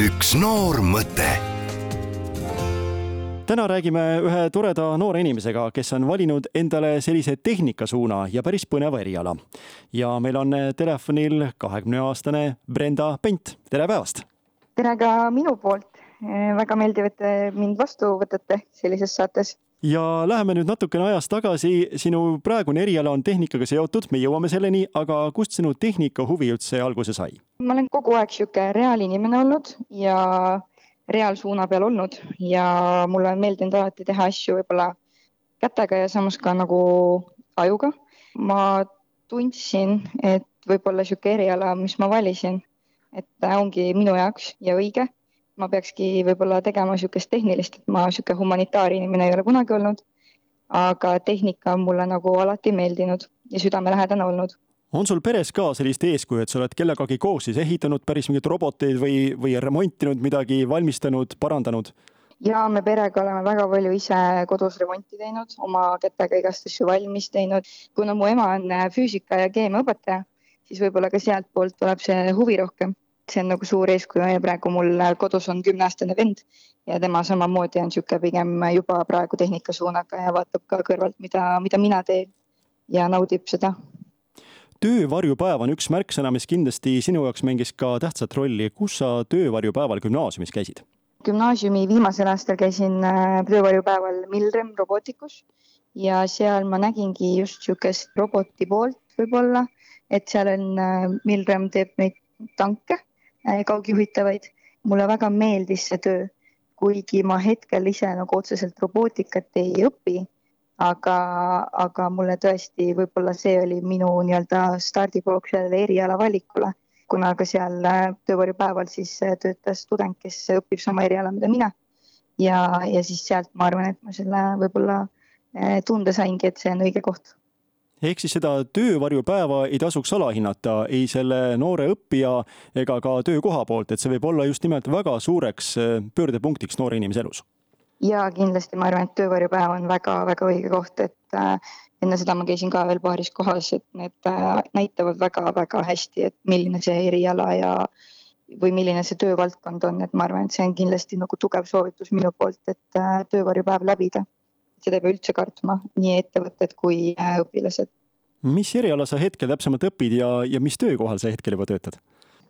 üks noor mõte täna räägime ühe toreda noore inimesega, kes on valinud endale sellise tehnikasuuna ja päris põneva eriala. ja meil on telefonil kahekümne aastane Brenda Pent, tere päevast! tere ka minu poolt, väga meeldiv, et te mind vastu võtate sellises saates ja läheme nüüd natukene ajas tagasi, sinu praegune eriala on tehnikaga seotud, me jõuame selleni, aga kust sinu tehnikahuvi üldse alguse sai? ma olen kogu aeg sihuke reaalinimene olnud ja reaalsuuna peal olnud ja mulle on meeldinud alati teha asju võib-olla kätega ja samas ka nagu ajuga. ma tundsin, et võib-olla sihuke eriala, mis ma valisin, et ongi minu jaoks ja õige ma peakski võib-olla tegema niisugust tehnilist, et ma niisugune humanitaarinimene ei ole kunagi olnud. aga tehnika on mulle nagu alati meeldinud ja südamelähedane olnud. on sul peres ka sellist eeskuju, et sa oled kellegagi koos siis ehitanud päris mingeid roboteid või, või remontinud midagi, valmistanud, parandanud? ja me perega oleme väga palju ise kodus remonti teinud, oma kätega igast asju valmis teinud. kuna mu ema on füüsika ja keemiaõpetaja, siis võib-olla ka sealtpoolt tuleb see huvi rohkem see on nagu suur eeskuju ja praegu mul kodus on kümneaastane vend ja tema samamoodi on niisugune pigem juba praegu tehnikasuunaga ja vaatab ka kõrvalt, mida, mida mina teen ja naudib seda. töövarjupäev on üks märksõna, mis kindlasti sinu jaoks mängis ka tähtsat rolli. kus sa töövarjupäeval gümnaasiumis käisid? gümnaasiumi viimasel aastal käisin äh, töövarjupäeval Milrem Roboticus ja seal ma nägingi just niisugust roboti poolt võib-olla, et seal on, äh, Milrem teeb neid tanke kaugjuhitavaid. mulle väga meeldis see töö, kuigi ma hetkel ise nagu otseselt robootikat ei õpi, aga, aga mulle tõesti võib-olla see oli minu nii-öelda stardipauk sellele eriala valikule, kuna ka seal äh, töövarjupäeval siis äh, töötas tudeng, kes õpib sama eriala, mida mina. ja, ja siis sealt ma arvan, et ma selle võib-olla tunde saingi, et see on õige koht ehk siis seda töövarjupäeva ei tasuks alahinnata ei selle noore õppija ega ka töökoha poolt, et see võib olla just nimelt väga suureks äh, pöördepunktiks noore inimese elus. ja kindlasti ma arvan, et töövarjupäev on väga-väga õige koht, et äh, enne seda ma käisin ka veel paaris kohas, et need äh, näitavad väga-väga hästi, et milline see eriala ja või milline see töövaldkond on, et ma arvan, et see on kindlasti nagu tugev soovitus minu poolt, et töövarjupäev läbida seda ei pea üldse kartma, nii ettevõtted kui äh, õpilased. mis eriala sa hetkel täpsemalt õpid ja, ja mis töökohal sa hetkel juba töötad?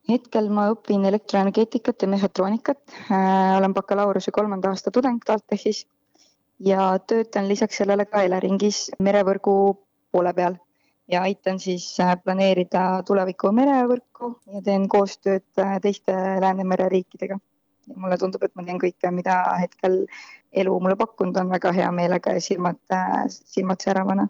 hetkel ma õpin elektroenergeetikat ja mehhatroonikat äh,. olen bakalaureuse kolmanda aasta tudeng TalTechis ja töötan lisaks sellele ka Eleringis merevõrgu poole peal ja aitan siis äh, planeerida tuleviku merevõrku ja teen koostööd teiste Läänemere riikidega mulle tundub, et ma teen kõike, mida hetkel elu mulle pakkunud on väga hea meelega ja silmad, silmad säravana.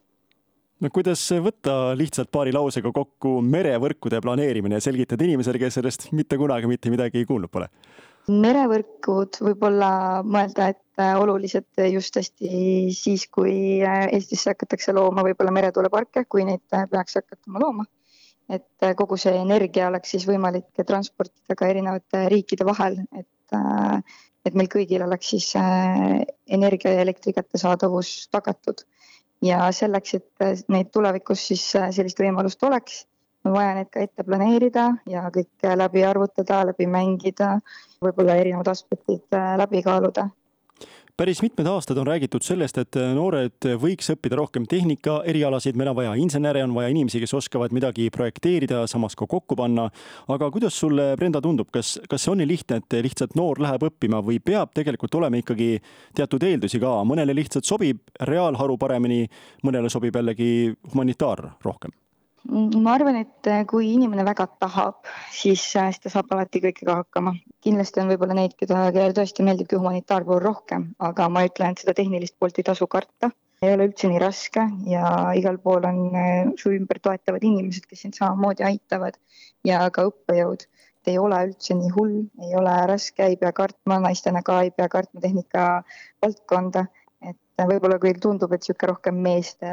no kuidas võtta lihtsalt paari lausega kokku merevõrkude planeerimine ja selgitada inimesele, kes sellest mitte kunagi mitte midagi kuulnud pole? merevõrkud võib-olla mõelda, et olulised just hästi siis, kui Eestisse hakatakse looma võib-olla meretuuleparke, kui neid peaks hakatama looma et kogu see energia oleks siis võimalik transportida ka erinevate riikide vahel, et et, et meil kõigil oleks siis äh, energia ja elektri kättesaadavus tagatud. ja selleks, et neid tulevikus siis äh, sellist võimalust oleks, on vaja need ka ette planeerida ja kõik läbi arvutada, läbi mängida, võib-olla erinevad aspektid äh, läbi kaaluda päris mitmed aastad on räägitud sellest, et noored võiks õppida rohkem tehnika erialasid, meil on vaja insenere, on vaja inimesi, kes oskavad midagi projekteerida, samas ka kokku panna. aga kuidas sulle, Brenda, tundub, kas, kas see on nii lihtne, et lihtsalt noor läheb õppima või peab tegelikult olema ikkagi teatud eeldusi ka, mõnele lihtsalt sobib reaalharu paremini, mõnele sobib jällegi humanitaar rohkem? Ma arvan, et äh, kui inimene väga tahab, siis, äh, siis ta saab alati kõigega hakkama. kindlasti on võib-olla neid, keda, kellele tõesti meeldibki humanitaarpool rohkem, aga ma ütlen, et seda tehnilist poolt ei tasu karta. ei ole üldse nii raske ja igal pool on äh, su ümber toetavad inimesed, kes sind samamoodi aitavad ja ka õppejõud. ei ole üldse nii hull, ei ole raske, ei pea kartma, naistena ka ei pea kartma tehnika valdkonda. et võib-olla küll tundub, et niisugune rohkem meeste,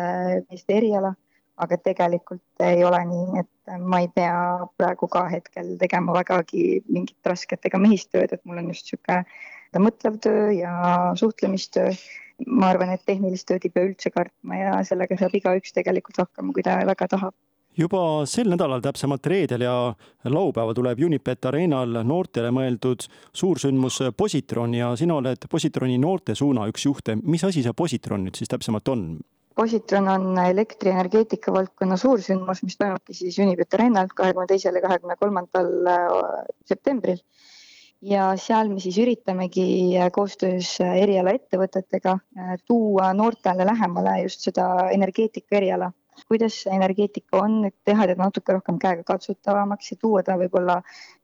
meeste eriala aga tegelikult ei ole nii, et ma ei pea praegu ka hetkel tegema vägagi mingit rasket ega mehistööd, et mul on just niisugune mõtlev töö ja suhtlemistöö. ma arvan, et tehnilist tööd ei pea üldse kartma ja sellega saab igaüks tegelikult hakkama, kui ta väga tahab juba sel nädalal, täpsemalt reedel ja laupäeval tuleb Unipet Arenal noortele mõeldud suursündmus Positron ja sina oled Positroni noortesuuna üks juhte. mis asi see Positron nüüd siis täpsemalt on? Positron on elektrienergeetika valdkonna suursündmus, mis toimubki siis Unipet Arenal kahekümne teisel ja kahekümne kolmandal äh, septembril. Ja seal me siis üritamegi koostöös erialaettevõtetega äh, tuua noortele lähemale just seda energeetika eriala. Kuidas see energeetika on, et teha teda natuke rohkem käegakatsutavamaks ja tuua ta võib-olla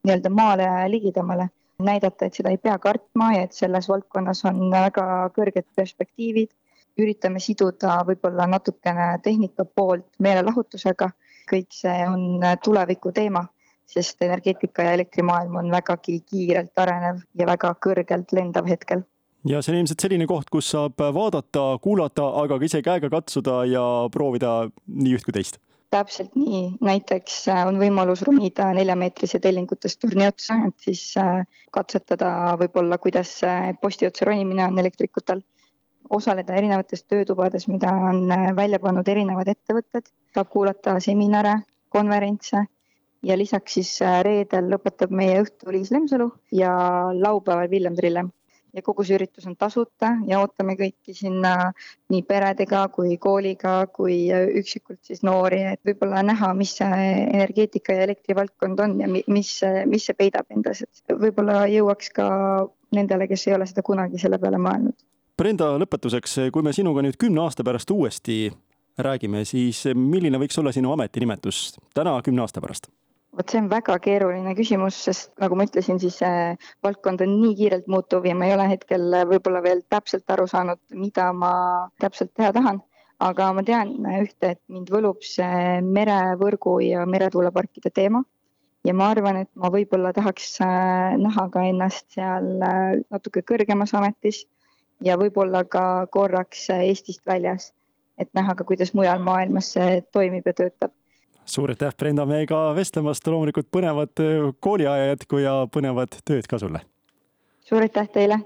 nii-öelda maale ligidamale, näidata, et seda ei pea kartma ja et selles valdkonnas on väga kõrged perspektiivid. Üritame siduda võib-olla natukene tehnika poolt meelelahutusega, kõik see on tuleviku teema sest energeetika ja elektrimaailm on vägagi kiirelt arenev ja väga kõrgelt lendav hetkel. Ja see on ilmselt selline koht, kus saab vaadata, kuulata, aga ka ise käega katsuda ja proovida nii üht kui teist. täpselt nii, näiteks äh, on võimalus ronida neljameetrise tellingutest torni otsa, et siis äh, katsetada võib-olla, kuidas posti otsa ronimine on elektrikutel osaleda erinevates töötubades, mida on äh, välja pannud erinevad ettevõtted, saab kuulata seminare, konverentse ja lisaks siis reedel lõpetab meie õhtu Liis Lemsalu ja laupäeval Villem Trillem ja kogu see üritus on tasuta ja ootame kõiki sinna nii peredega kui kooliga kui üksikult siis noori, et võib-olla näha, mis see energeetika ja elektrivaldkond on ja mis, mis see peidab endas, et võib-olla jõuaks ka nendele, kes ei ole seda kunagi selle peale mõelnud. Brenda, lõpetuseks, kui me sinuga nüüd kümne aasta pärast uuesti räägime, siis milline võiks olla sinu ametinimetus täna kümne aasta pärast? vot see on väga keeruline küsimus, sest nagu ma ütlesin, siis see valdkond on nii kiirelt muutuv ja ma ei ole hetkel võib-olla veel täpselt aru saanud, mida ma täpselt teha tahan. aga ma tean ühte, et mind võlub see merevõrgu ja meretuuleparkide teema ja ma arvan, et ma võib-olla tahaks äh, näha ka ennast seal äh, natuke kõrgemas ametis ja võib-olla ka korraks Eestist väljas, et näha ka, kuidas mujal maailmas see toimib ja töötab suur aitäh, Brenda, meiega vestlemast, loomulikult põnevat kooliaja jätku ja põnevat tööd ka sulle! suur aitäh teile!